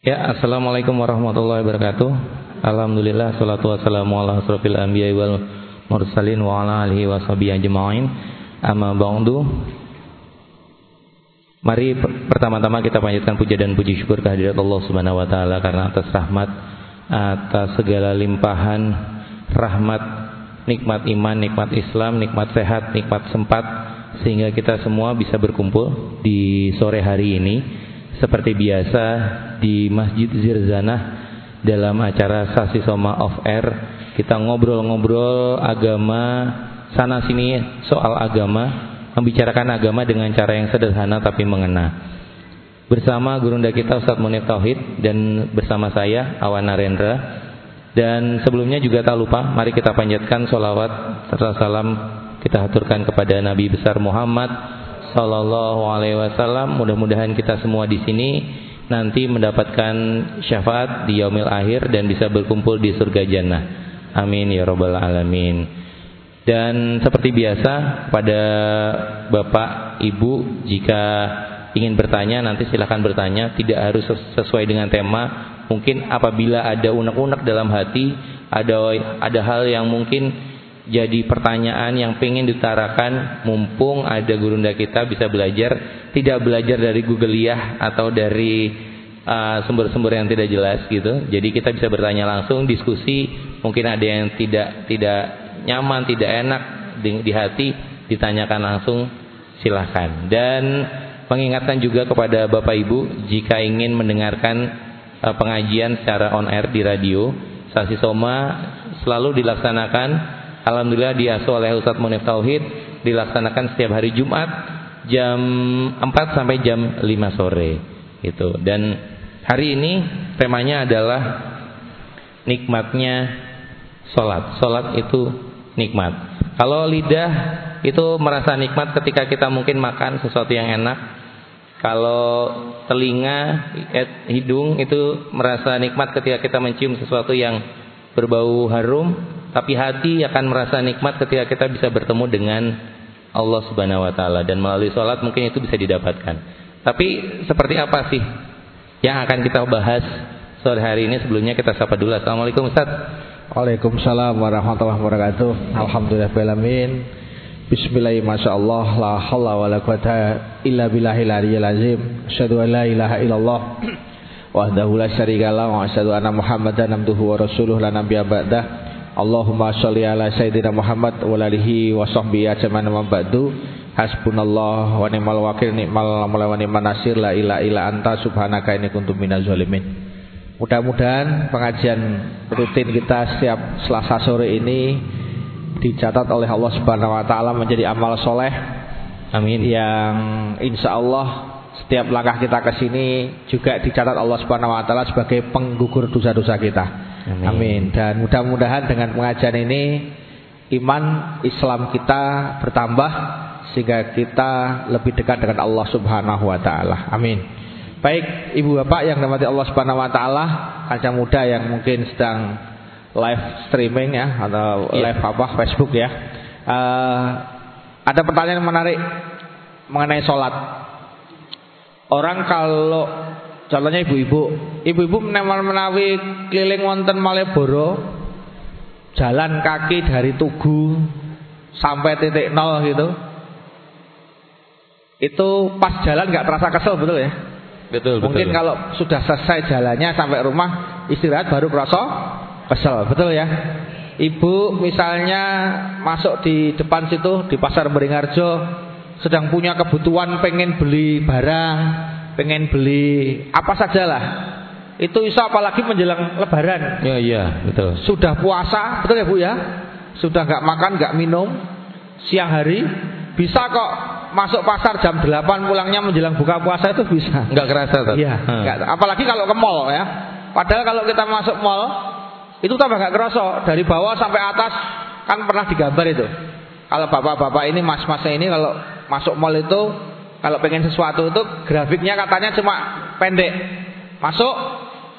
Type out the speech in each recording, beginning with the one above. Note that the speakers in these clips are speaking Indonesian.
Ya, Assalamualaikum warahmatullahi wabarakatuh. Alhamdulillah, salatu wassalamu ala asrafil anbiya wal mursalin wa ala alihi wa sahbihi ajma'in. Amma ba'du. Mari pertama-tama kita panjatkan puja dan puji syukur kehadirat Allah Subhanahu wa taala karena atas rahmat atas segala limpahan rahmat, nikmat iman, nikmat Islam, nikmat sehat, nikmat sempat sehingga kita semua bisa berkumpul di sore hari ini seperti biasa di Masjid Zirzanah dalam acara Sasi Soma of Air. Kita ngobrol-ngobrol agama sana sini soal agama membicarakan agama dengan cara yang sederhana tapi mengena. Bersama gurunda kita Ustadz Munif Tauhid dan bersama saya Awan Narendra. Dan sebelumnya juga tak lupa mari kita panjatkan sholawat serta salam kita haturkan kepada Nabi besar Muhammad Sallallahu Alaihi Wasallam. Mudah-mudahan kita semua di sini nanti mendapatkan syafaat di yaumil akhir dan bisa berkumpul di surga jannah. Amin ya robbal alamin. Dan seperti biasa pada Bapak Ibu jika ingin bertanya nanti silahkan bertanya tidak harus sesuai dengan tema mungkin apabila ada unek-unek dalam hati ada ada hal yang mungkin jadi pertanyaan yang pengen ditarakan mumpung ada gurunda kita bisa belajar tidak belajar dari Google ya atau dari sumber-sumber uh, yang tidak jelas gitu. Jadi kita bisa bertanya langsung diskusi mungkin ada yang tidak tidak nyaman tidak enak di, di hati ditanyakan langsung silahkan dan mengingatkan juga kepada Bapak Ibu jika ingin mendengarkan uh, pengajian secara on air di radio Sasi Soma selalu dilaksanakan Alhamdulillah diasuh oleh Ustaz Munif Tauhid dilaksanakan setiap hari Jumat jam 4 sampai jam 5 sore itu dan hari ini temanya adalah nikmatnya sholat. Sholat itu nikmat. Kalau lidah itu merasa nikmat ketika kita mungkin makan sesuatu yang enak. Kalau telinga hidung itu merasa nikmat ketika kita mencium sesuatu yang berbau harum tapi hati akan merasa nikmat ketika kita bisa bertemu dengan Allah Subhanahu wa taala dan melalui salat mungkin itu bisa didapatkan. Tapi seperti apa sih yang akan kita bahas sore hari ini sebelumnya kita sapa dulu. Assalamualaikum Ustaz. Waalaikumsalam warahmatullahi wabarakatuh. Alhamdulillah alamin. Bismillahirrahmanirrahim. Masyaallah la haula wala quwata illa billahil aliyyil azim. Asyhadu an la ilaha illallah wahdahu la wa asyhadu anna Muhammadan abduhu wa la nabiyya ba'dah. Allahumma sholli ala sayyidina Muhammad wa alihi wa sahbihi ajmain wa ba'du. Hasbunallah wa ni'mal wakil ni'mal maula wa ni'man nasir la ilaha illa anta subhanaka inni kuntu minaz zalimin. Mudah-mudahan pengajian rutin kita setiap Selasa sore ini dicatat oleh Allah Subhanahu wa taala menjadi amal soleh. Amin. Yang insya Allah setiap langkah kita ke sini juga dicatat Allah Subhanahu wa taala sebagai penggugur dosa-dosa kita. Amin. Amin. Dan mudah-mudahan dengan pengajian ini iman Islam kita bertambah sehingga kita lebih dekat dengan Allah Subhanahu wa taala. Amin. Baik, Ibu Bapak yang dirahmati Allah Subhanahu wa taala, kaca muda yang mungkin sedang live streaming ya atau yeah. live apa Facebook ya. Uh, ada pertanyaan menarik mengenai sholat. Orang kalau Contohnya ibu-ibu, ibu-ibu menawi keliling wonten Malioboro, jalan kaki dari Tugu sampai titik nol gitu. Itu pas jalan nggak terasa kesel betul ya? Betul, Mungkin betul. kalau sudah selesai jalannya sampai rumah istirahat baru kerasa kesel, betul ya? Ibu misalnya masuk di depan situ di Pasar Beringharjo sedang punya kebutuhan pengen beli barang pengen beli apa sajalah. Itu bisa apalagi menjelang lebaran. Ya iya betul. Sudah puasa betul ya bu ya? Sudah nggak makan nggak minum siang hari bisa kok masuk pasar jam 8 pulangnya menjelang buka puasa itu bisa. Nggak kerasa tuh iya hmm. apalagi kalau ke mall ya. Padahal kalau kita masuk mall itu tambah nggak kerasa. Dari bawah sampai atas kan pernah digambar itu. Kalau bapak-bapak ini mas-masnya ini kalau masuk mall itu kalau pengen sesuatu itu grafiknya katanya cuma pendek. Masuk,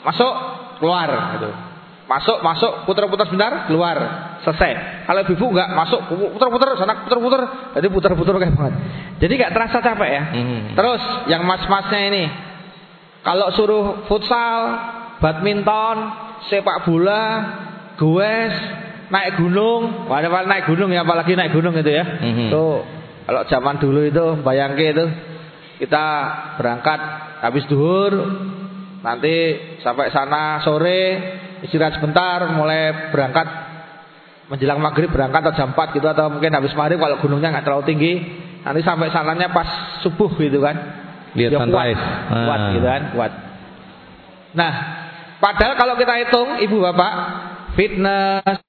masuk, keluar gitu. Masuk, masuk, putar-putar sebentar, keluar, selesai. Kalau ibu enggak masuk, putar-putar, sana putar-putar, jadi putar-putar kayak banget. Jadi enggak terasa capek ya. Hmm. Terus yang mas-masnya ini, Kalau suruh futsal, badminton, sepak bola, goes, naik gunung, padahal naik gunung ya apalagi naik gunung itu ya. Mhm. Tuh, kalau zaman dulu itu bayangke itu kita berangkat habis duhur nanti sampai sana sore istirahat sebentar mulai berangkat menjelang maghrib berangkat atau jam 4 gitu atau mungkin habis maghrib kalau gunungnya nggak terlalu tinggi nanti sampai sananya pas subuh gitu kan Lihat Ya, kuat, sunrise. kuat Ah. gitu kan kuat nah padahal kalau kita hitung ibu bapak fitness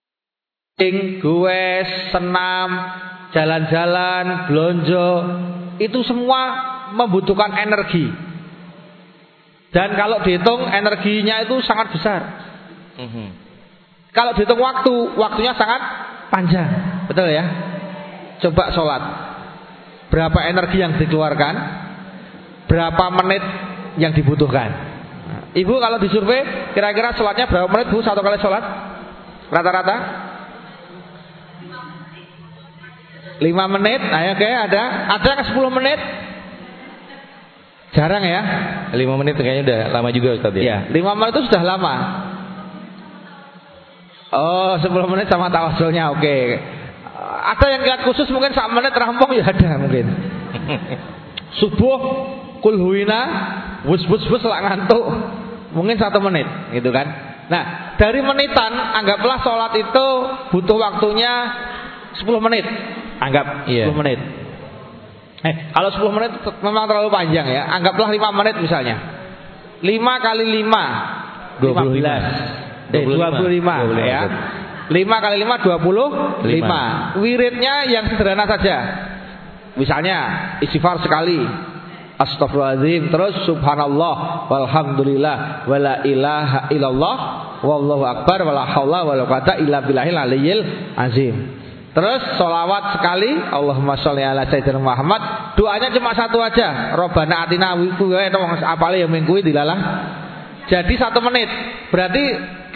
Ing, goes, senam, jalan-jalan, belonjo, itu semua membutuhkan energi. Dan kalau dihitung energinya itu sangat besar. Mhm. Kalau dihitung waktu, waktunya sangat panjang. Betul ya? Coba sholat. Berapa energi yang dikeluarkan? Berapa menit yang dibutuhkan? Nah, Ibu kalau disurvei, kira-kira sholatnya berapa menit bu satu kali sholat? Rata-rata? 5 menit, ayo oke ada, ada ke 10 menit? Jarang ya? Lima menit kayaknya udah lama juga Ustaz ya. Ya, 5 menit itu sudah lama. Oh, 10 menit sama tawasulnya oke. Ada yang lihat khusus mungkin 1 menit rampung ya ada mungkin. Subuh kulhuina wus wus wus lah ngantuk. Mungkin satu menit gitu kan. Nah, dari menitan anggaplah sholat itu butuh waktunya 10 menit. Anggap 10 Iya. menit. Eh, kalau 10 menit memang terlalu panjang ya. Anggaplah 5 menit misalnya. 5 kali 5 25. 15. Eh, 25, 25, ya. betul. 5 kali 5 25. Wiridnya yang sederhana saja. Misalnya istighfar sekali. Astagfirullahaladzim Terus subhanallah Walhamdulillah Wala ilaha illallah Wallahu akbar Wala hawla wala quwata illa billahil aliyyil azim Terus solawat sekali. Allahumma sholli ala sayyidina Muhammad. Doanya cuma satu aja. Robbana atina wiku ya Apalagi yang mingkui dilalah. Jadi satu menit. Berarti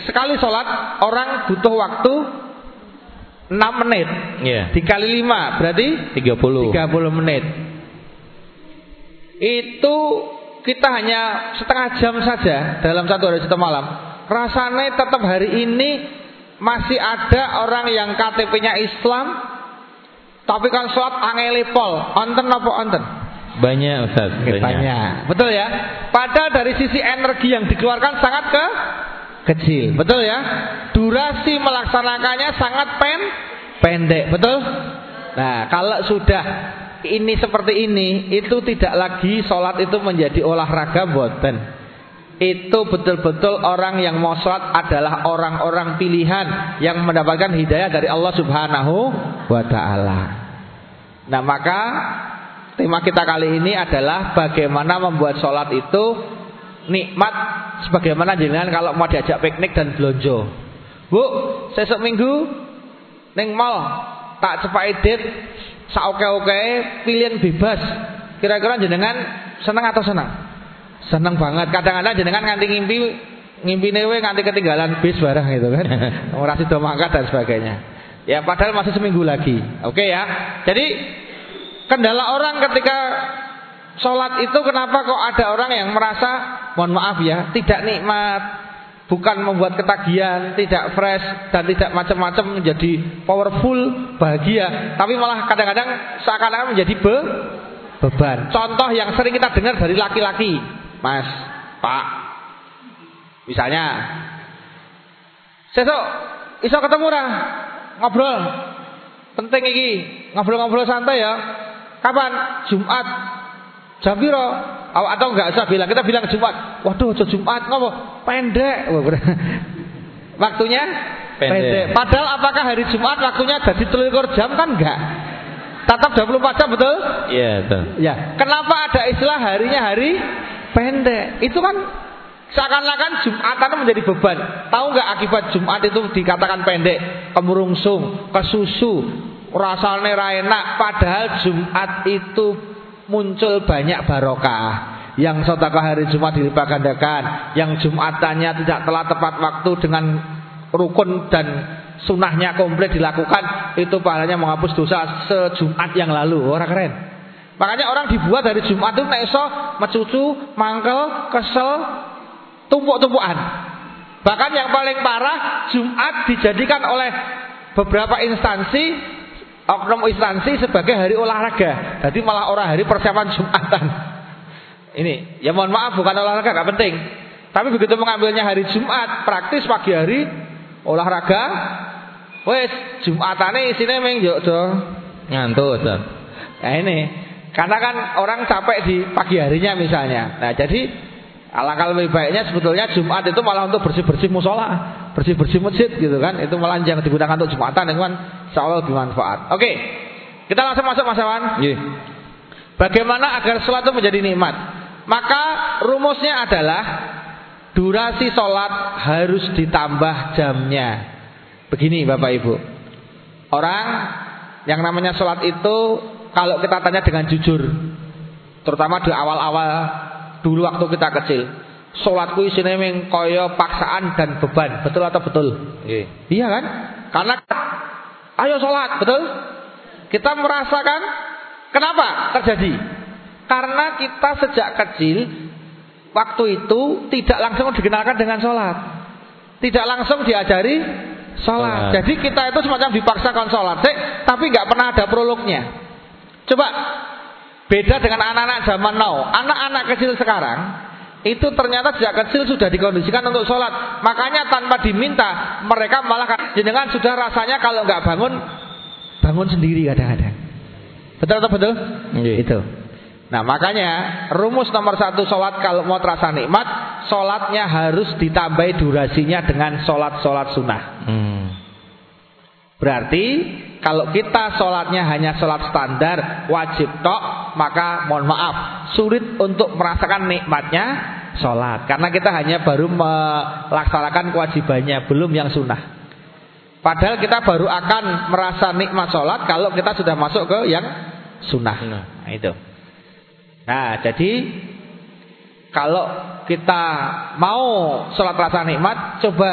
sekali sholat Orang butuh waktu 6 menit. Iya. Dikali 5 Berarti 30. 30 menit. Itu kita hanya setengah jam saja Dalam satu hari satu malam. Rasanya tetap hari ini Masih ada orang yang KTP-nya Islam Tapi kan sholat angeli pol Onten apa onten? Banyak Ustaz. Banyak. Betul ya? Padahal dari sisi energi yang dikeluarkan sangat ke kecil. Betul ya? Durasi melaksanakannya sangat pen pendek. Betul? Nah, kalau sudah ini seperti ini, itu tidak lagi sholat itu menjadi olahraga boten. Itu betul-betul orang yang mau sholat adalah orang-orang pilihan yang mendapatkan hidayah dari Allah Subhanahu wa Ta'ala. Nah, maka tema kita kali ini adalah bagaimana membuat sholat itu nikmat sebagaimana jenengan kalau mau diajak piknik dan belonjo. Bu, sesuk minggu ning mall tak cepai dit saoke-oke pilihan bebas. Kira-kira jenengan seneng atau senang? Seneng banget. Kadang-kadang jenengan nganti ngimpi ngimpi newe nganti ketinggalan bis barang gitu kan. Ora sida mangkat dan sebagainya. Ya padahal masih seminggu lagi. Oke ya. Jadi kendala orang ketika sholat itu kenapa kok ada orang yang merasa mohon maaf ya tidak nikmat bukan membuat ketagihan tidak fresh dan tidak macam-macam menjadi powerful bahagia tapi malah kadang-kadang seakan-akan menjadi be beban contoh yang sering kita dengar dari laki-laki mas pak misalnya sesok iso ketemu ora ngobrol penting iki ngobrol-ngobrol santai ya Kapan? Jumat. Jam piro? Awak atau enggak usah bilang. Kita bilang Jumat. Waduh, Jumat ngopo? Pendek. Waktunya Pendek. Padahal apakah hari Jumat waktunya jadi 23 jam kan enggak? Tetap 24 jam betul? Iya, betul. Ya. Kenapa ada istilah harinya hari pendek? Itu kan seakan-akan Jumatan menjadi beban. Tahu nggak akibat Jumat itu dikatakan pendek? Kemurungsung, kesusu, rasanya ra enak. Padahal Jumat itu muncul banyak barokah. Yang sedekah hari Jumat dilipat gandakan, yang Jumatannya tidak telah tepat waktu dengan rukun dan sunnahnya komplit dilakukan, itu pahalanya menghapus dosa sejumat yang lalu. Orang keren. Makanya orang dibuat dari Jumat itu nek iso mecucu, mangkel, kesel, tumpuk-tumpukan. Bahkan yang paling parah Jumat dijadikan oleh beberapa instansi oknum instansi sebagai hari olahraga. Jadi malah orang hari persiapan Jumatan. Ini, ya mohon maaf bukan olahraga gak penting. Tapi begitu mengambilnya hari Jumat, praktis pagi hari olahraga, wes Jumatane isinya meng yo ngantuk, Nah ini, karena kan orang capek di pagi harinya misalnya. Nah jadi alangkah lebih baiknya sebetulnya Jumat itu malah untuk bersih-bersih musola, bersih-bersih masjid gitu kan. Itu malah yang digunakan untuk Jumatan itu kan insya Allah bermanfaat. Oke, kita langsung masuk Mas Awan. Yeah. Bagaimana agar sholat itu menjadi nikmat? Maka rumusnya adalah durasi sholat harus ditambah jamnya. Begini Bapak Ibu. Orang yang namanya sholat itu kalau kita tanya dengan jujur. Terutama di awal-awal dulu waktu kita kecil. Sholatku isinya memang koyo paksaan dan beban. Betul atau betul? Iya. Iya kan? Karena ayo sholat, betul? Kita merasakan kenapa terjadi? Karena kita sejak kecil waktu itu tidak langsung dikenalkan dengan sholat. Tidak langsung diajari sholat. Jadi kita itu semacam dipaksakan sholat, sih, tapi nggak pernah ada prolognya. Coba beda dengan anak-anak zaman now. Anak-anak kecil sekarang itu ternyata sejak kecil sudah dikondisikan untuk sholat. Makanya tanpa diminta mereka malah jenengan sudah rasanya kalau nggak bangun bangun sendiri kadang-kadang. Betul atau betul? Iya. Itu. Nah makanya rumus nomor satu sholat kalau mau terasa nikmat Sholatnya harus ditambah durasinya dengan sholat-sholat sunnah Hmm. Berarti kalau kita sholatnya hanya sholat standar wajib tok Maka mohon maaf sulit untuk merasakan nikmatnya sholat. Karena kita hanya baru melaksanakan kewajibannya belum yang sunnah. Padahal kita baru akan merasa nikmat sholat kalau kita sudah masuk ke yang sunnah. Nah itu. Nah, jadi kalau kita mau sholat rasa nikmat, coba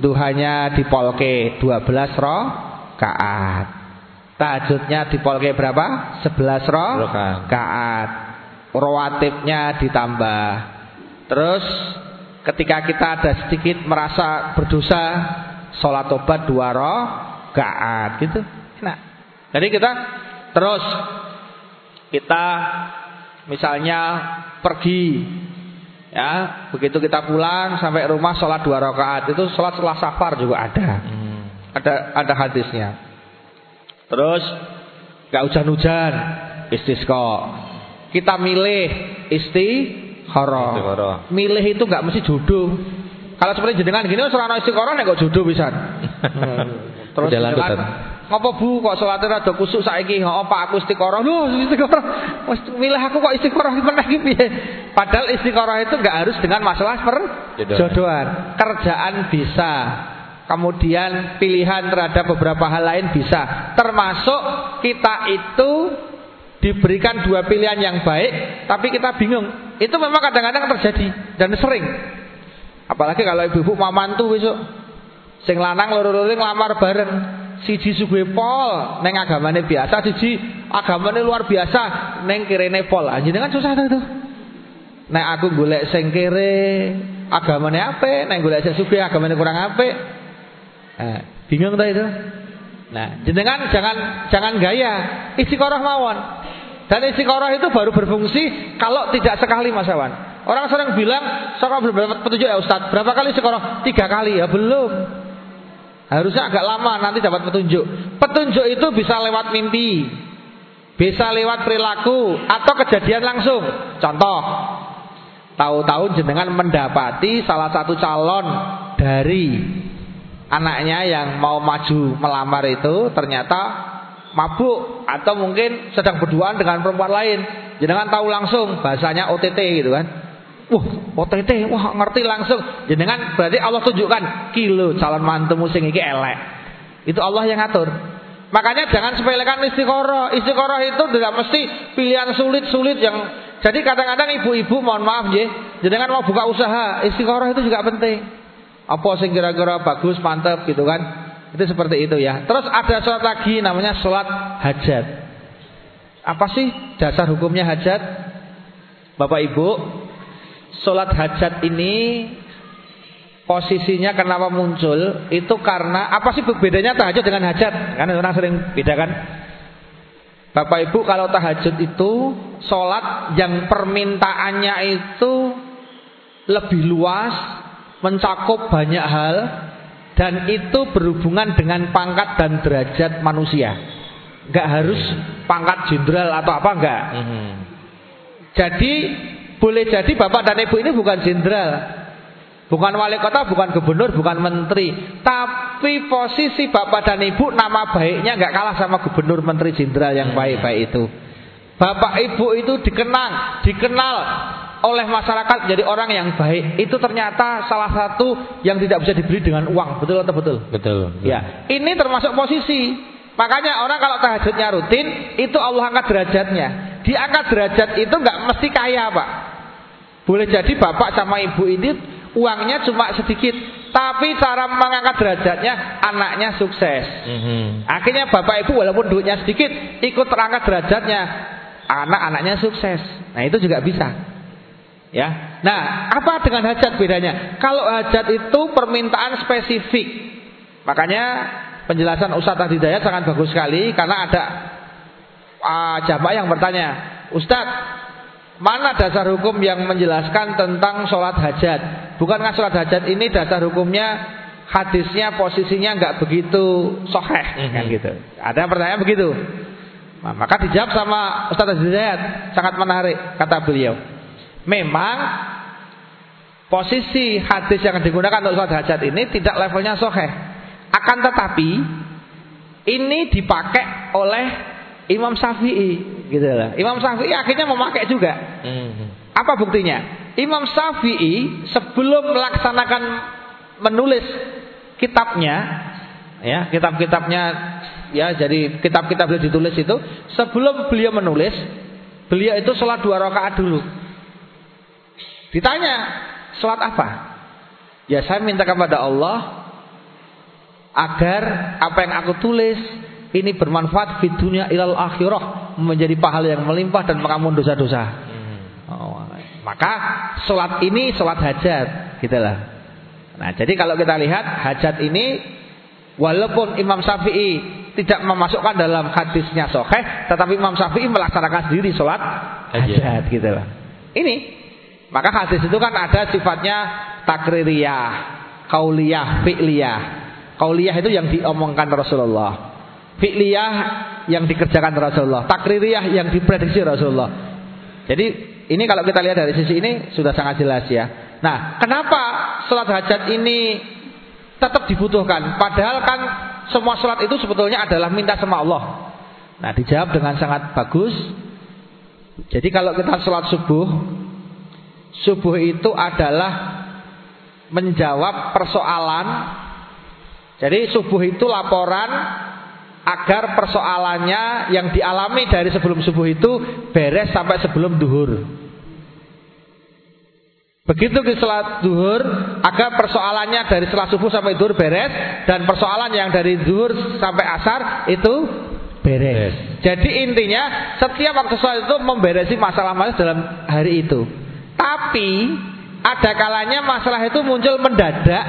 duhanya dipolke 12 rakaat. Tahajudnya dipolke berapa? 11 rakaat. Rawatibnya ditambah. Terus ketika kita ada sedikit merasa berdosa, sholat tobat dua rakaat gitu. Nah, jadi kita terus kita misalnya pergi ya begitu kita pulang sampai rumah sholat dua rakaat itu sholat setelah safar juga ada. Hmm. ada ada hadisnya. Terus nggak hujan-hujan istisqa. Kita milih istikharah Istikharah. milih itu nggak mesti jodoh. Kalau seperti jenengan gini serana istikharah nek kok jodoh bisa terus Jalan. Jenengan, Ngapa Bu kok salate rada kusuk saiki? Heeh, Pak aku istiqoroh. Loh, istiqoroh. Milih aku kok istiqoroh meneh iki piye? Padahal istiqoroh itu enggak harus dengan masalah perjodohan. Jodohan. Kerjaan bisa. Kemudian pilihan terhadap beberapa hal lain bisa. Termasuk kita itu diberikan dua pilihan yang baik, tapi kita bingung. Itu memang kadang-kadang terjadi dan sering. Apalagi kalau ibu-ibu mau mantu besok. Sing lanang loro-loro nglamar bareng. Siji suguhe pol neng agamane biasa, siji agamane luar biasa neng kirene pol. Jenengan susah ta itu. Nek aku golek sing kere agamane apik, nek golek sing sugih agamane kurang apik. Eh, bingung ta itu? Nah, jenengan jangan jangan gaya istiqoroh mawon. Dan istiqoroh itu baru berfungsi kalau tidak sekali Mas Awan. Orang sering bilang, "Saya belum dapat petunjuk ya Ustaz." Berapa kali istiqoroh? Tiga kali ya belum. Harusnya agak lama nanti dapat petunjuk. Petunjuk itu bisa lewat mimpi, bisa lewat perilaku atau kejadian langsung. Contoh, tahu-tahu jenengan mendapati salah satu calon dari anaknya yang mau maju melamar itu ternyata mabuk atau mungkin sedang berduaan dengan perempuan lain. Jenengan tahu langsung bahasanya OTT gitu kan. Wah, OTT, wah ngerti langsung. Jenengan berarti Allah tunjukkan kilo calon mantumu sing iki elek. Itu Allah yang ngatur. Makanya jangan sepelekan istiqoroh. Istiqoroh itu tidak mesti pilihan sulit-sulit yang jadi kadang-kadang ibu-ibu mohon maaf ya, jenengan mau buka usaha, istiqoroh itu juga penting. Apa sing kira-kira bagus, mantap gitu kan. Itu seperti itu ya. Terus ada sholat lagi namanya sholat hajat. Apa sih dasar hukumnya hajat? Bapak Ibu, sholat hajat ini posisinya kenapa muncul itu karena apa sih bedanya tahajud dengan hajat? Kan orang sering bedakan. Bapak Ibu kalau tahajud itu sholat yang permintaannya itu lebih luas, mencakup banyak hal dan itu berhubungan dengan pangkat dan derajat manusia. Enggak harus pangkat jenderal atau apa enggak. Mhm. Jadi boleh jadi bapak dan ibu ini bukan jenderal, bukan wali kota, bukan gubernur, bukan menteri, tapi posisi bapak dan ibu nama baiknya enggak kalah sama gubernur, menteri, jenderal yang baik-baik itu. Bapak ibu itu dikenang, dikenal oleh masyarakat jadi orang yang baik. Itu ternyata salah satu yang tidak bisa dibeli dengan uang. Betul atau betul? Betul, betul. ya ini termasuk posisi. Makanya orang kalau tahajudnya rutin itu Allah angkat derajatnya. Diangkat derajat itu nggak mesti kaya pak boleh jadi bapak sama ibu ini uangnya cuma sedikit tapi cara mengangkat derajatnya anaknya sukses mm -hmm. akhirnya bapak ibu walaupun duitnya sedikit ikut terangkat derajatnya anak-anaknya sukses nah itu juga bisa Ya. Nah, apa dengan hajat bedanya? Kalau hajat itu permintaan spesifik. Makanya penjelasan Ustadz Hidayat sangat bagus sekali karena ada uh, jamaah yang bertanya, Ustadz, mana dasar hukum yang menjelaskan tentang sholat hajat? Bukankah sholat hajat ini dasar hukumnya hadisnya posisinya nggak begitu soheh mm -hmm. kan gitu. Ada yang pertanyaan begitu. Nah, maka dijawab sama Ustadz Hidayat sangat menarik kata beliau. Memang posisi hadis yang digunakan untuk sholat hajat ini tidak levelnya soheh. Akan tetapi ini dipakai oleh Imam Syafi'i, gitu lah. Imam Syafi'i akhirnya memakai juga. Hmm. Apa buktinya? Imam Syafi'i sebelum melaksanakan menulis kitabnya, ya kitab-kitabnya, ya jadi kitab-kitab beliau ditulis itu, sebelum beliau menulis, beliau itu sholat dua rakaat dulu. Ditanya, sholat apa? Ya saya minta kepada Allah agar apa yang aku tulis ini bermanfaat di dunia ilal akhirah menjadi pahala yang melimpah dan mengampun dosa-dosa. Hmm. Oh, maka sholat ini sholat hajat, gitulah. Nah, jadi kalau kita lihat hajat ini walaupun Imam Syafi'i tidak memasukkan dalam hadisnya soheh, tetapi Imam Syafi'i melaksanakan sendiri sholat hajat, gitulah. Ini maka hadis itu kan ada sifatnya takririyah, kauliyah, fi'liyah. Kauliyah itu yang diomongkan Rasulullah. Fi'liyah yang dikerjakan Rasulullah. Takririyah yang diprediksi Rasulullah. Jadi ini kalau kita lihat dari sisi ini sudah sangat jelas ya. Nah, kenapa sholat hajat ini tetap dibutuhkan? Padahal kan semua sholat itu sebetulnya adalah minta sama Allah. Nah, dijawab dengan sangat bagus. Jadi kalau kita sholat subuh Subuh itu adalah menjawab persoalan. Jadi subuh itu laporan agar persoalannya yang dialami dari sebelum subuh itu beres sampai sebelum duhur. Begitu di salat duhur agar persoalannya dari setelah subuh sampai duhur beres dan persoalan yang dari duhur sampai asar itu beres. beres. Jadi intinya setiap waktu sholat itu memberesi masalah-masalah dalam hari itu. Tapi ada kalanya masalah itu muncul mendadak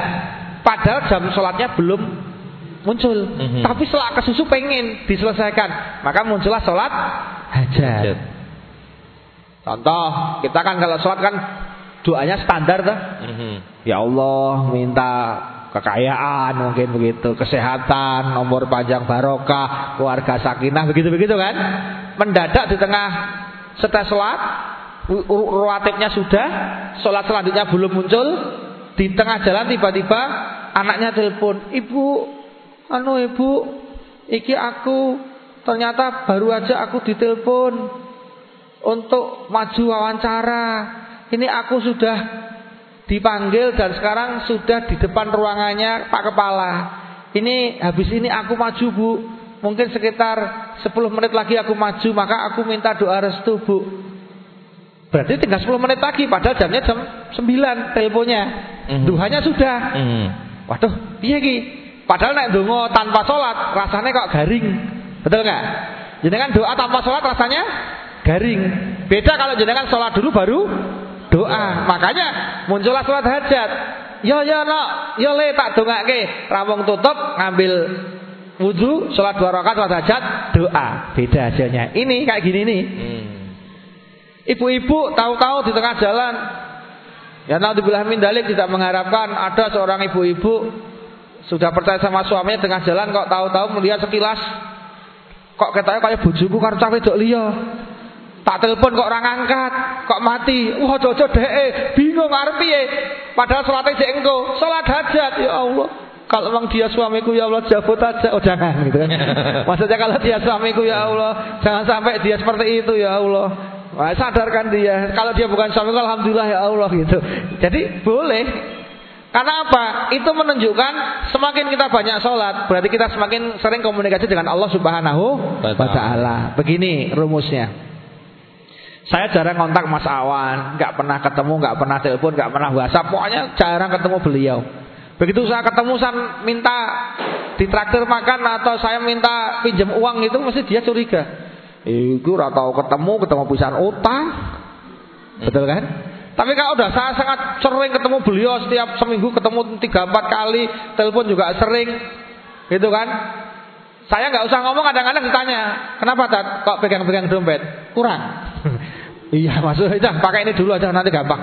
padahal jam sholatnya belum muncul. Mm -hmm. Tapi setelah kesusu pengen diselesaikan, maka muncullah sholat hajat. hajat. Contoh, kita kan kalau sholat kan doanya standar tuh. Mm -hmm. Ya Allah, minta kekayaan mungkin begitu, kesehatan, nomor panjang barokah, keluarga sakinah begitu-begitu kan. Mendadak di tengah setelah sholat Ruatibnya sudah, sholat selanjutnya belum muncul. Di tengah jalan tiba-tiba anaknya telepon, ibu, anu ibu, iki aku ternyata baru aja aku ditelepon untuk maju wawancara. Ini aku sudah dipanggil dan sekarang sudah di depan ruangannya Pak Kepala. Ini habis ini aku maju bu, mungkin sekitar 10 menit lagi aku maju, maka aku minta doa restu bu. Berarti tinggal 10 menit lagi padahal jamnya jam 9 teleponnya. Mm Duhanya sudah. Mm Waduh, piye iki? Padahal nek ndonga tanpa sholat rasanya kok garing. Betul nggak? Jenengan doa tanpa sholat rasanya garing. Beda kalau jenengan sholat dulu baru doa. Makanya muncullah sholat hajat. Yo yo no, yo le tak dongake. Ramong tutup ngambil wudhu, sholat dua rakaat, sholat hajat, doa. Beda hasilnya. Ini kayak gini nih. Hmm. Ibu-ibu tahu-tahu di tengah jalan. Ya naudzubillah min dalik tidak mengharapkan ada seorang ibu-ibu sudah percaya sama suaminya tengah jalan kok tahu-tahu melihat sekilas kok katanya kayak bojoku karo cah wedok liya. Tak telepon kok orang angkat, kok mati. Wah, jojo deh, bingung arep piye. Padahal salatnya sik engko, salat hajat ya Allah. Kalau memang dia suamiku ya Allah jabut aja Oh jangan gitu kan Maksudnya kalau dia suamiku ya Allah Jangan sampai dia seperti itu ya Allah Wah, sadarkan dia Kalau dia bukan suamiku Alhamdulillah ya Allah gitu Jadi boleh Karena apa? Itu menunjukkan Semakin kita banyak sholat Berarti kita semakin sering komunikasi dengan Allah subhanahu wa ta'ala Begini rumusnya Saya jarang kontak Mas Awan nggak pernah ketemu, nggak pernah telepon, nggak pernah whatsapp Pokoknya jarang ketemu beliau Begitu saya ketemu saya minta ditraktir makan atau saya minta pinjam uang itu mesti dia curiga. Iku ora tahu ketemu, ketemu pisan utang. Betul kan? Tapi kalau udah saya sangat sering ketemu beliau setiap seminggu ketemu tiga empat kali, telepon juga sering, gitu kan? Saya nggak usah ngomong kadang-kadang ditanya, kenapa tak kok pegang-pegang dompet? Kurang. iya maksudnya pakai ini dulu aja nanti gampang.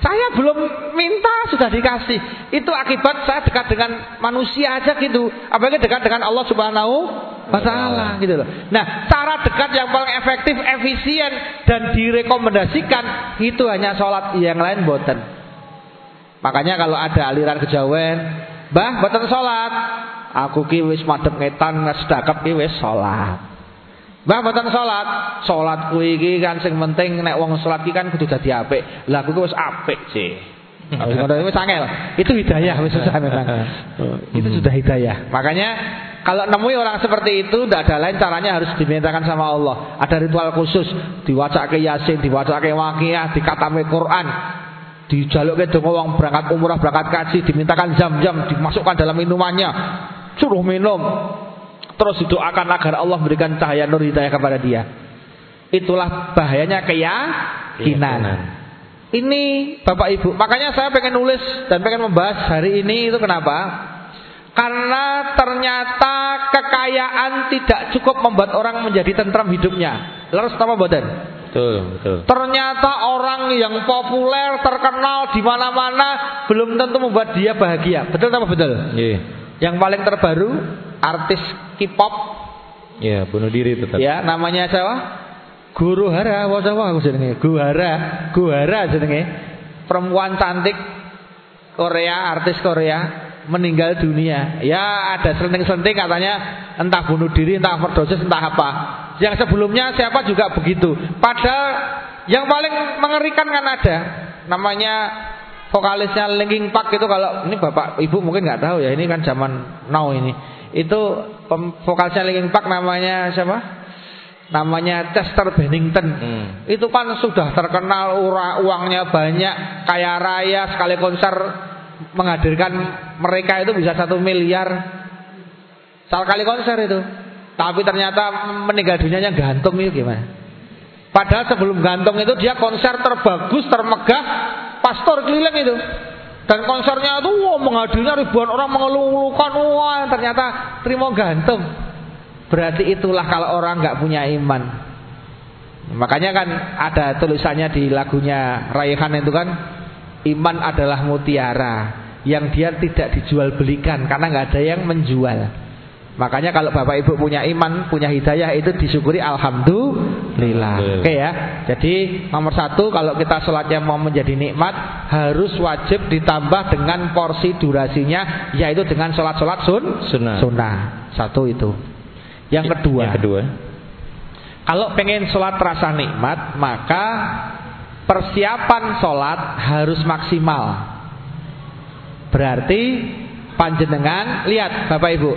Saya belum minta sudah dikasih. Itu akibat saya dekat dengan manusia aja gitu. Apalagi dekat dengan Allah Subhanahu taala gitu loh. Nah, cara dekat yang paling efektif, efisien dan direkomendasikan itu hanya sholat yang lain boten. Makanya kalau ada aliran kejawen, "Mbah, boten sholat." Aku ki wis madhep ngetan sedekap ki wis sholat. Mbah mboten salat, salat kuwi iki kan sing penting nek wong salat iki kan kudu dadi apik. Lah kuwi wis apik sih. Ngono wis angel. Itu hidayah wis susah memang. Itu sudah hidayah. Makanya kalau nemui orang seperti itu tidak ada lain caranya harus dimintakan sama Allah. Ada ritual khusus, diwacake Yasin, diwacake Waqiah, dikatame Quran, dijaluke donga wong berangkat umrah, berangkat kaji, dimintakan jam-jam dimasukkan dalam minumannya. Suruh minum, terus didoakan agar Allah memberikan cahaya nur hidayah kepada dia. Itulah bahayanya keyakinan. Ini Bapak Ibu, makanya saya pengen nulis dan pengen membahas hari ini itu kenapa? Karena ternyata kekayaan tidak cukup membuat orang menjadi tentram hidupnya. Lalu apa boten? Betul, betul. Ternyata orang yang populer, terkenal di mana-mana belum tentu membuat dia bahagia. Betul apa betul? Iya. Yang paling terbaru artis K-pop. Ya, bunuh diri tetap. Ya, namanya siapa? Guru Hara, apa siapa aku jenenge? Guhara, Guhara jenenge. Perempuan cantik Korea, artis Korea meninggal dunia. Ya, ada selenting-selenting katanya entah bunuh diri, entah overdosis, entah apa. Yang sebelumnya siapa juga begitu. Padahal yang paling mengerikan kan ada namanya vokalisnya Linkin Park itu kalau ini Bapak Ibu mungkin nggak tahu ya, ini kan zaman now ini itu vokalisnya Linkin Park namanya siapa? Namanya Chester Bennington. Hmm. Itu kan sudah terkenal uangnya banyak, kaya raya, sekali konser menghadirkan mereka itu bisa satu miliar sekali konser itu. Tapi ternyata meninggal dunianya gantung itu gimana? Padahal sebelum gantung itu dia konser terbagus, termegah, pastor keliling itu. Dan konsernya itu wah, menghadirinya ribuan orang mengeluh-elukan wah ternyata terima gantung. Berarti itulah kalau orang nggak punya iman. Makanya kan ada tulisannya di lagunya Raihan itu kan iman adalah mutiara yang dia tidak dijual belikan karena nggak ada yang menjual. Makanya kalau Bapak Ibu punya iman, punya hidayah itu disyukuri alhamdulillah. Oke ya. Jadi nomor satu kalau kita sholatnya mau menjadi nikmat harus wajib ditambah dengan porsi durasinya yaitu dengan sholat-sholat sun sunnah. sunnah. Satu itu. Yang kedua. Yang kedua. Kalau pengen sholat terasa nikmat maka persiapan sholat harus maksimal. Berarti panjenengan lihat Bapak Ibu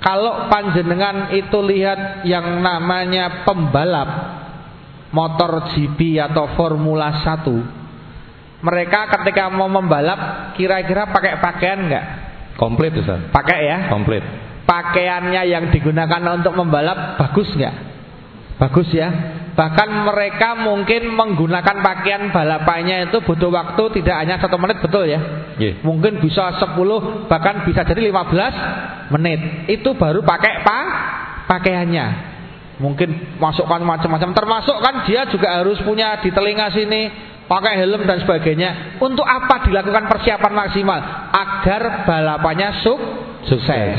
kalau panjenengan itu lihat yang namanya pembalap motor GP atau Formula 1 mereka ketika mau membalap kira-kira pakai pakaian enggak? Komplit Ustaz. Pakai ya? Komplit. pakaiannya yang digunakan untuk membalap bagus nggak? Bagus ya. Bahkan mereka mungkin menggunakan pakaian balapannya itu butuh waktu tidak hanya satu menit betul ya. Yeah. Mungkin bisa 10 bahkan bisa jadi 15 menit. Itu baru pakai pa pakaiannya. Mungkin masukkan macam-macam termasuk kan dia juga harus punya di telinga sini pakai helm dan sebagainya. Untuk apa dilakukan persiapan maksimal? Agar balapannya suk sukses.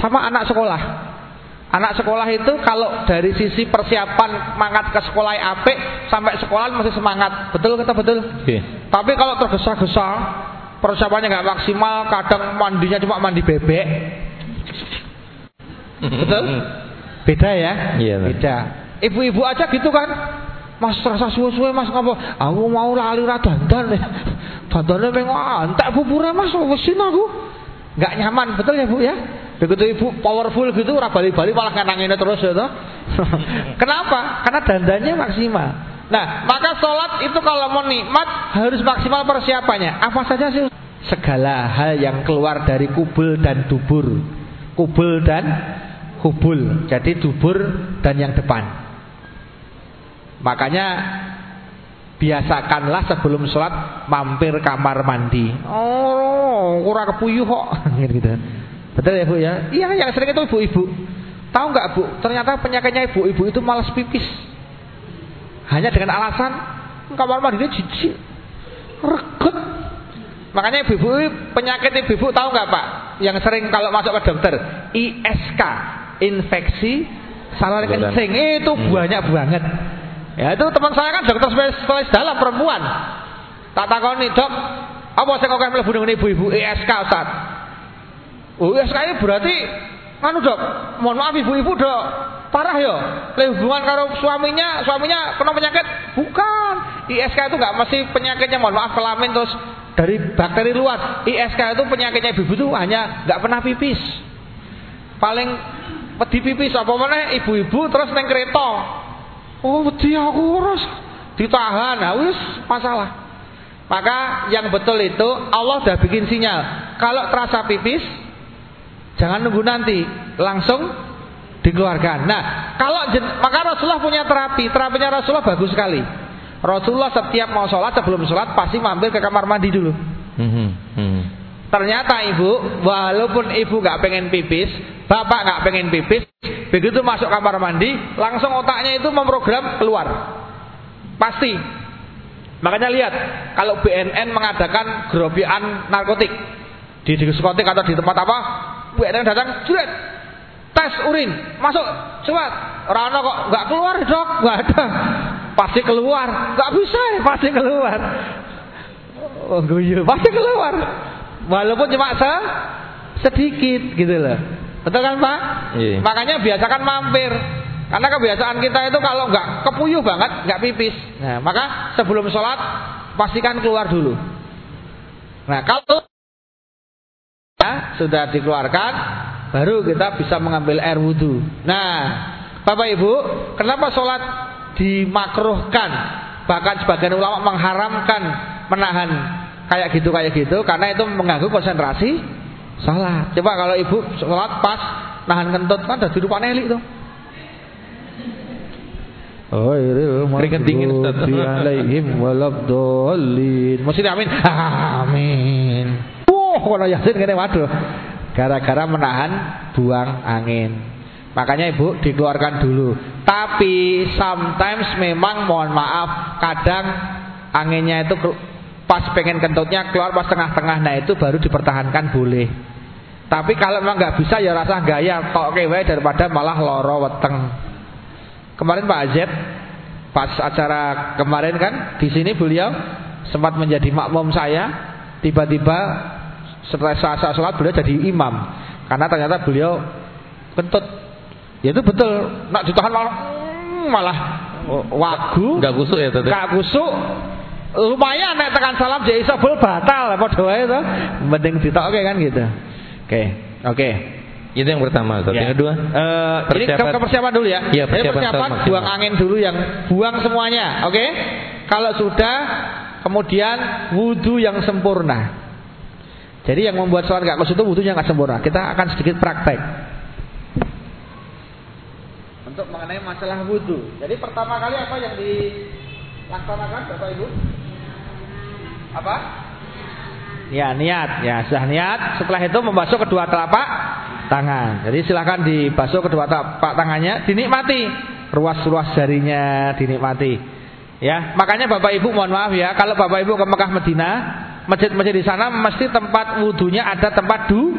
Sama anak sekolah. Anak sekolah itu kalau dari sisi persiapan semangat ke sekolah apik sampai sekolah masih semangat. Betul kata betul? Oke. Tapi kalau tergesa-gesa persiapannya nggak maksimal, kadang mandinya cuma mandi bebek. Betul? Beda ya? Iya, Mas. Beda. Ibu-ibu aja gitu kan. Mas rasa suwe-suwe mas ngapa? Aku mau lali ra dandan. Dandane pengen antek bubure mas wesin aku. Nggak nyaman, betul ya Bu ya? Begitu ibu powerful gitu ora bali-bali malah ngenangin terus ya toh. Kenapa? Karena dandannya maksimal. Nah, maka sholat itu kalau mau nikmat harus maksimal persiapannya. Apa saja sih? Segala hal yang keluar dari kubul dan dubur. Kubul dan hubul. Jadi dubur dan yang depan. Makanya biasakanlah sebelum sholat mampir kamar mandi. Oh, kurang kepuyuh kok. gitu. Betul ya Bu ya? Iya, yang sering itu ibu-ibu. Tahu nggak Bu? Ternyata penyakitnya ibu-ibu itu malas pipis. Hanya dengan alasan kamar mandinya jijik, reget. Makanya ibu-ibu penyakit ibu-ibu tahu nggak Pak? Yang sering kalau masuk ke dokter, ISK, infeksi saluran kencing itu Hmm. banyak banget. Ya itu teman saya kan dokter spesialis dalam perempuan. Tak takoni dok, apa saya kok mlebu dengan ibu-ibu ISK Ustaz? Oh, ISK ini berarti anu dok, mohon maaf ibu-ibu dok, parah ya. Le hubungan karo suaminya, suaminya kena penyakit? Bukan. ISK itu nggak mesti penyakitnya mohon maaf kelamin terus dari bakteri luar. ISK itu penyakitnya ibu-ibu itu hanya nggak pernah pipis. Paling wedi pipis apa mana ibu-ibu terus neng kereta. Oh, wedi aku terus ditahan. Nah, wis masalah. Maka yang betul itu Allah udah bikin sinyal. Kalau terasa pipis, jangan nunggu nanti, langsung dikeluarkan. Nah, kalau maka Rasulullah punya terapi. Terapinya Rasulullah bagus sekali. Rasulullah setiap mau sholat sebelum sholat pasti mampir ke kamar mandi dulu. Mhm, mhm. Ternyata ibu, walaupun ibu nggak pengen pipis, bapak nggak pengen pipis, begitu masuk kamar mandi, langsung otaknya itu memprogram keluar. Pasti. Makanya lihat, kalau BNN mengadakan gerobekan narkotik di diskotik atau di tempat apa, BNN datang, jret, tes urin, masuk, cepat. Rano kok nggak keluar dok, nggak ada. Pasti keluar, nggak bisa ya, pasti keluar. Oh guyu, pasti keluar. Walaupun cuma se sedikit gitu loh. Betul kan Pak? Iya. Makanya biasakan mampir. Karena kebiasaan kita itu kalau nggak kepuyuh banget, nggak pipis. Nah, maka sebelum sholat pastikan keluar dulu. Nah, kalau ya, sudah dikeluarkan, baru kita bisa mengambil air wudhu. Nah, Bapak Ibu, kenapa sholat dimakruhkan? Bahkan sebagian ulama mengharamkan menahan kayak gitu kayak gitu karena itu mengganggu konsentrasi sholat. Coba kalau ibu sholat pas nahan kentut kan udah duduk panelik tuh. Oh, Keringat dingin, Ustaz. alaihim walabdallin. Mesti amin. Amin. Kalau yasin kene waduh. Gara-gara menahan buang angin. Makanya ibu dikeluarkan dulu. Tapi sometimes memang mohon maaf, kadang anginnya itu pas pengen kentutnya keluar pas tengah-tengah, nah itu baru dipertahankan boleh. Tapi kalau memang nggak bisa ya rasa gaya kok kewe daripada malah loro weteng. Kemarin Pak Azeb pas acara kemarin kan di sini beliau sempat menjadi makmum saya. Tiba-tiba setelah saat sholat beliau jadi imam karena ternyata beliau kentut. Ya itu betul. Nak ditahan malah hmm, malah wagu. Enggak kusuk ya, Tete? Gak kusuk. Lumayan nek tekan salam jadi sebel batal padha wae to. Mending ditokke kan gitu. Oke. Oke. Itu yang pertama, Ustaz. Yang kedua? Eh, ini ke, Persiapan. ke persiapan dulu ya. Iya, Jadi persiapan persiapan sholat buang angin dulu yang buang semuanya, oke? Kalau sudah kemudian wudhu yang sempurna. Jadi yang membuat sholat nggak khusyuk itu wudhunya nggak sempurna. Kita akan sedikit praktek untuk mengenai masalah wudhu. Jadi pertama kali apa yang dilaksanakan Bapak Ibu? Apa? Ya niat, ya sudah niat. Setelah itu membasuh kedua telapak tangan. Jadi silahkan dibasuh kedua telapak tangannya, dinikmati ruas-ruas jarinya, dinikmati. Ya, makanya Bapak Ibu mohon maaf ya, kalau Bapak Ibu ke Mekah Medina, masjid-masjid di sana mesti tempat wudhunya ada tempat du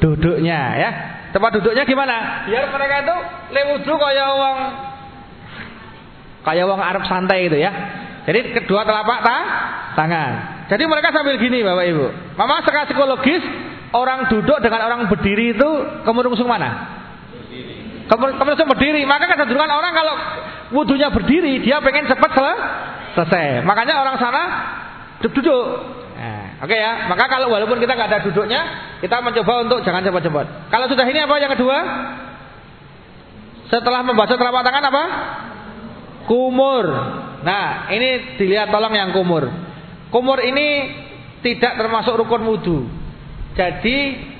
duduknya ya. Tempat duduknya gimana? Biar mereka itu lewudhu kayak wong kayak wong Arab santai gitu ya. Jadi kedua telapak ta, tangan. Jadi mereka sambil gini Bapak Ibu. Mama secara psikologis orang duduk dengan orang berdiri itu kemerungsung mana? Kemerungsung berdiri. Maka kecenderungan orang kalau wudhunya berdiri dia pengen cepat selesai. Makanya orang sana duduk. Oke okay ya. Maka kalau walaupun kita nggak ada duduknya, kita mencoba untuk jangan cepat-cepat. Kalau sudah ini apa yang kedua? Setelah membaca telapak tangan apa? Kumur. Nah, ini dilihat tolong yang kumur. Kumur ini tidak termasuk rukun wudhu. Jadi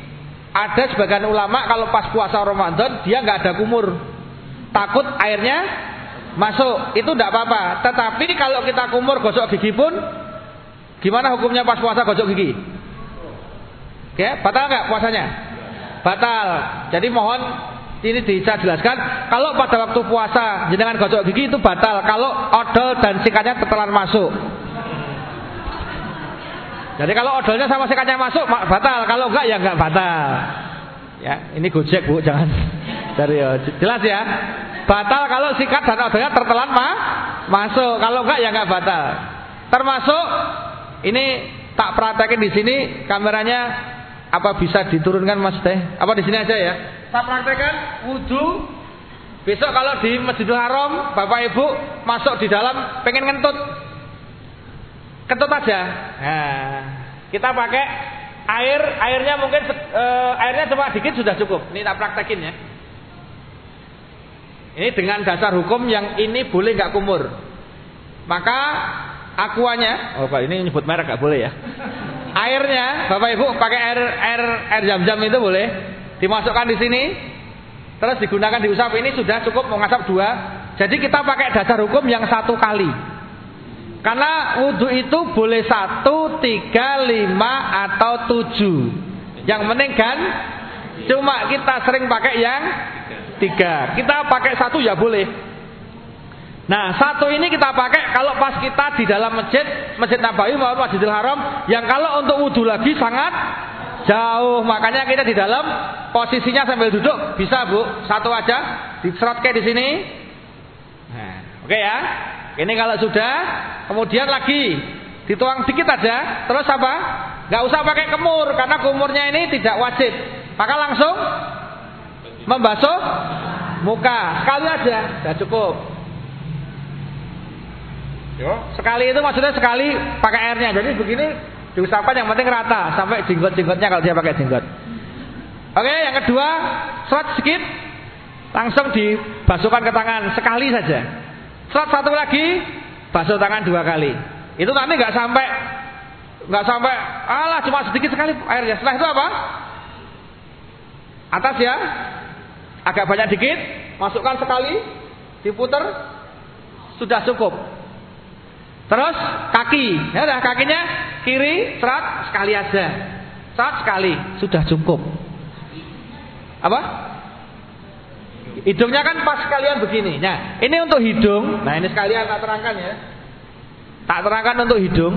ada sebagian ulama kalau pas puasa Ramadan dia nggak ada kumur, takut airnya masuk. Itu tidak apa-apa. Tetapi kalau kita kumur gosok gigi pun Gimana hukumnya pas puasa gosok gigi? Oke, batal nggak puasanya? Batal. Jadi mohon ini bisa jelaskan. Kalau pada waktu puasa jenengan gosok gigi itu batal. Kalau odol dan sikatnya tertelan masuk. Jadi kalau odolnya sama sikatnya masuk batal. Kalau enggak ya enggak batal. Ya, ini gojek bu, jangan cari ya. Jelas ya. Batal kalau sikat dan odolnya tertelan ma masuk. Kalau enggak ya enggak batal. Termasuk ini tak praktekin di sini kameranya apa bisa diturunkan Mas Teh? Apa di sini aja ya? Tak praktekan wudhu. Besok kalau di Masjidil Haram, Bapak Ibu masuk di dalam pengen ngentut. Kentut aja. Nah, kita pakai air, airnya mungkin uh, airnya cuma dikit sudah cukup. Ini tak praktekin ya. Ini dengan dasar hukum yang ini boleh nggak kumur. Maka Akuanya, oh Pak ini nyebut merek gak boleh ya. Airnya, Bapak Ibu pakai air air air jam-jam itu boleh dimasukkan di sini, terus digunakan diusap ini sudah cukup mengasap dua. Jadi kita pakai dasar hukum yang satu kali. Karena wudhu itu boleh satu, tiga, lima atau tujuh. Yang penting kan, cuma kita sering pakai yang tiga. Kita pakai satu ya boleh. Nah, satu ini kita pakai kalau pas kita di dalam masjid, Masjid Nabawi maupun Masjidil Haram yang kalau untuk wudhu lagi sangat jauh. Makanya kita di dalam posisinya sambil duduk bisa, Bu. Satu aja diserot kayak di sini. Nah, oke okay ya. Ini kalau sudah, kemudian lagi dituang dikit aja, terus apa? Gak usah pakai kemur karena kumurnya ini tidak wajib. Maka langsung membasuh muka sekali aja, sudah cukup. Yo, sekali itu maksudnya sekali pakai airnya. Jadi begini diusapkan yang penting rata sampai jenggot-jenggotnya kalau dia pakai jenggot. Oke, yang kedua, serat sedikit langsung dibasuhkan ke tangan sekali saja. Serat satu lagi, basuh tangan dua kali. Itu nanti nggak sampai nggak sampai alah cuma sedikit sekali airnya. Setelah itu apa? Atas ya, agak banyak dikit, masukkan sekali, diputar, sudah cukup. Terus kaki, ya udah kakinya kiri serat sekali aja. Serat sekali, sudah cukup. Apa? Hidungnya kan pas sekalian begini. Nah, ini untuk hidung. Nah, ini sekalian tak terangkan ya. Tak terangkan untuk hidung.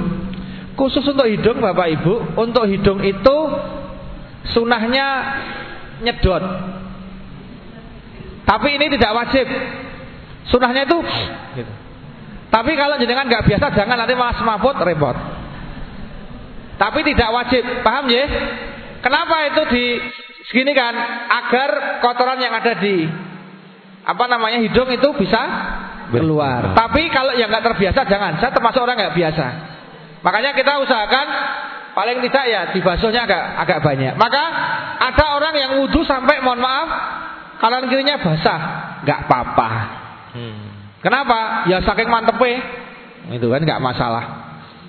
Khusus untuk hidung Bapak Ibu, untuk hidung itu sunahnya nyedot. Tapi ini tidak wajib. Sunahnya itu gitu. Tapi kalau jenengan nggak biasa jangan nanti malah semaput repot. Tapi tidak wajib, paham ya? Kenapa itu di segini kan? Agar kotoran yang ada di apa namanya hidung itu bisa keluar. Tapi kalau yang nggak terbiasa jangan. Saya termasuk orang nggak biasa. Makanya kita usahakan paling tidak ya dibasuhnya agak agak banyak. Maka ada orang yang wudhu sampai mohon maaf kanan kirinya basah, nggak apa-apa. Hmm. Kenapa? Ya saking mantepnya. Itu kan nggak masalah.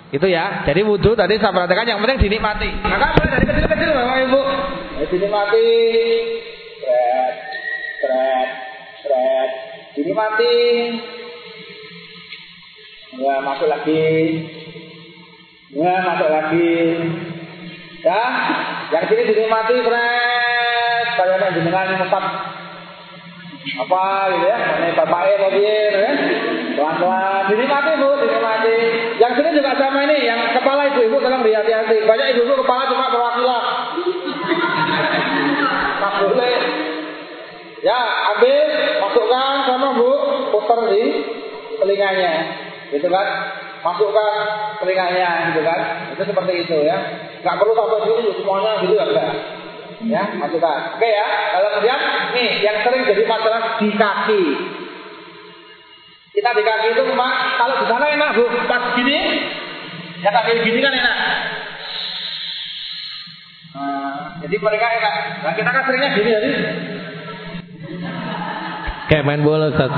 Itu ya. Jadi wudhu tadi saya perhatikan yang penting dinikmati. Maka mulai dari kecil-kecil Bapak Ibu. Ya, dinikmati. Seret, seret, seret. Dinikmati. Ya, masuk lagi. Ya, masuk lagi. Ya, yang sini dinikmati, seret. Kayak jenengan tetap apa gitu ya? Ini bapaknya mobil ya. Pelan-pelan. Dinikmati bu dinikmati. Yang sini juga sama ini yang kepala ibu-ibu tolong hati-hati banyak ibu-ibu kepala cuma perwakilan. Tak boleh ya. Ambil masukkan sama bu putar di telinganya. Gitu kan? Masukkan telinganya gitu kan? Itu seperti itu ya. Nggak perlu satu dulu semuanya gitu ya enggak Ya, masukkan. Oke ya. Kalau kemudian nih yang sering jadi masalah di kaki. Kita di kaki itu memang kalau di sana enak bu, pas gini, ya kaki gini kan enak. Nah, jadi mereka enak. Nah kita kan seringnya gini jadi. Kayak main bola Ustaz.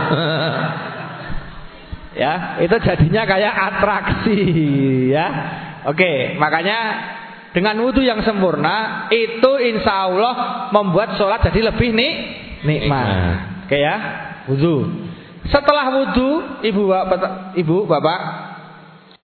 ya, itu jadinya kayak atraksi ya. Oke, makanya dengan wudhu yang sempurna itu insya Allah membuat sholat jadi lebih nik nikmat. Oke ya, wudhu. Setelah wudhu, ibu bapak, ibu bapak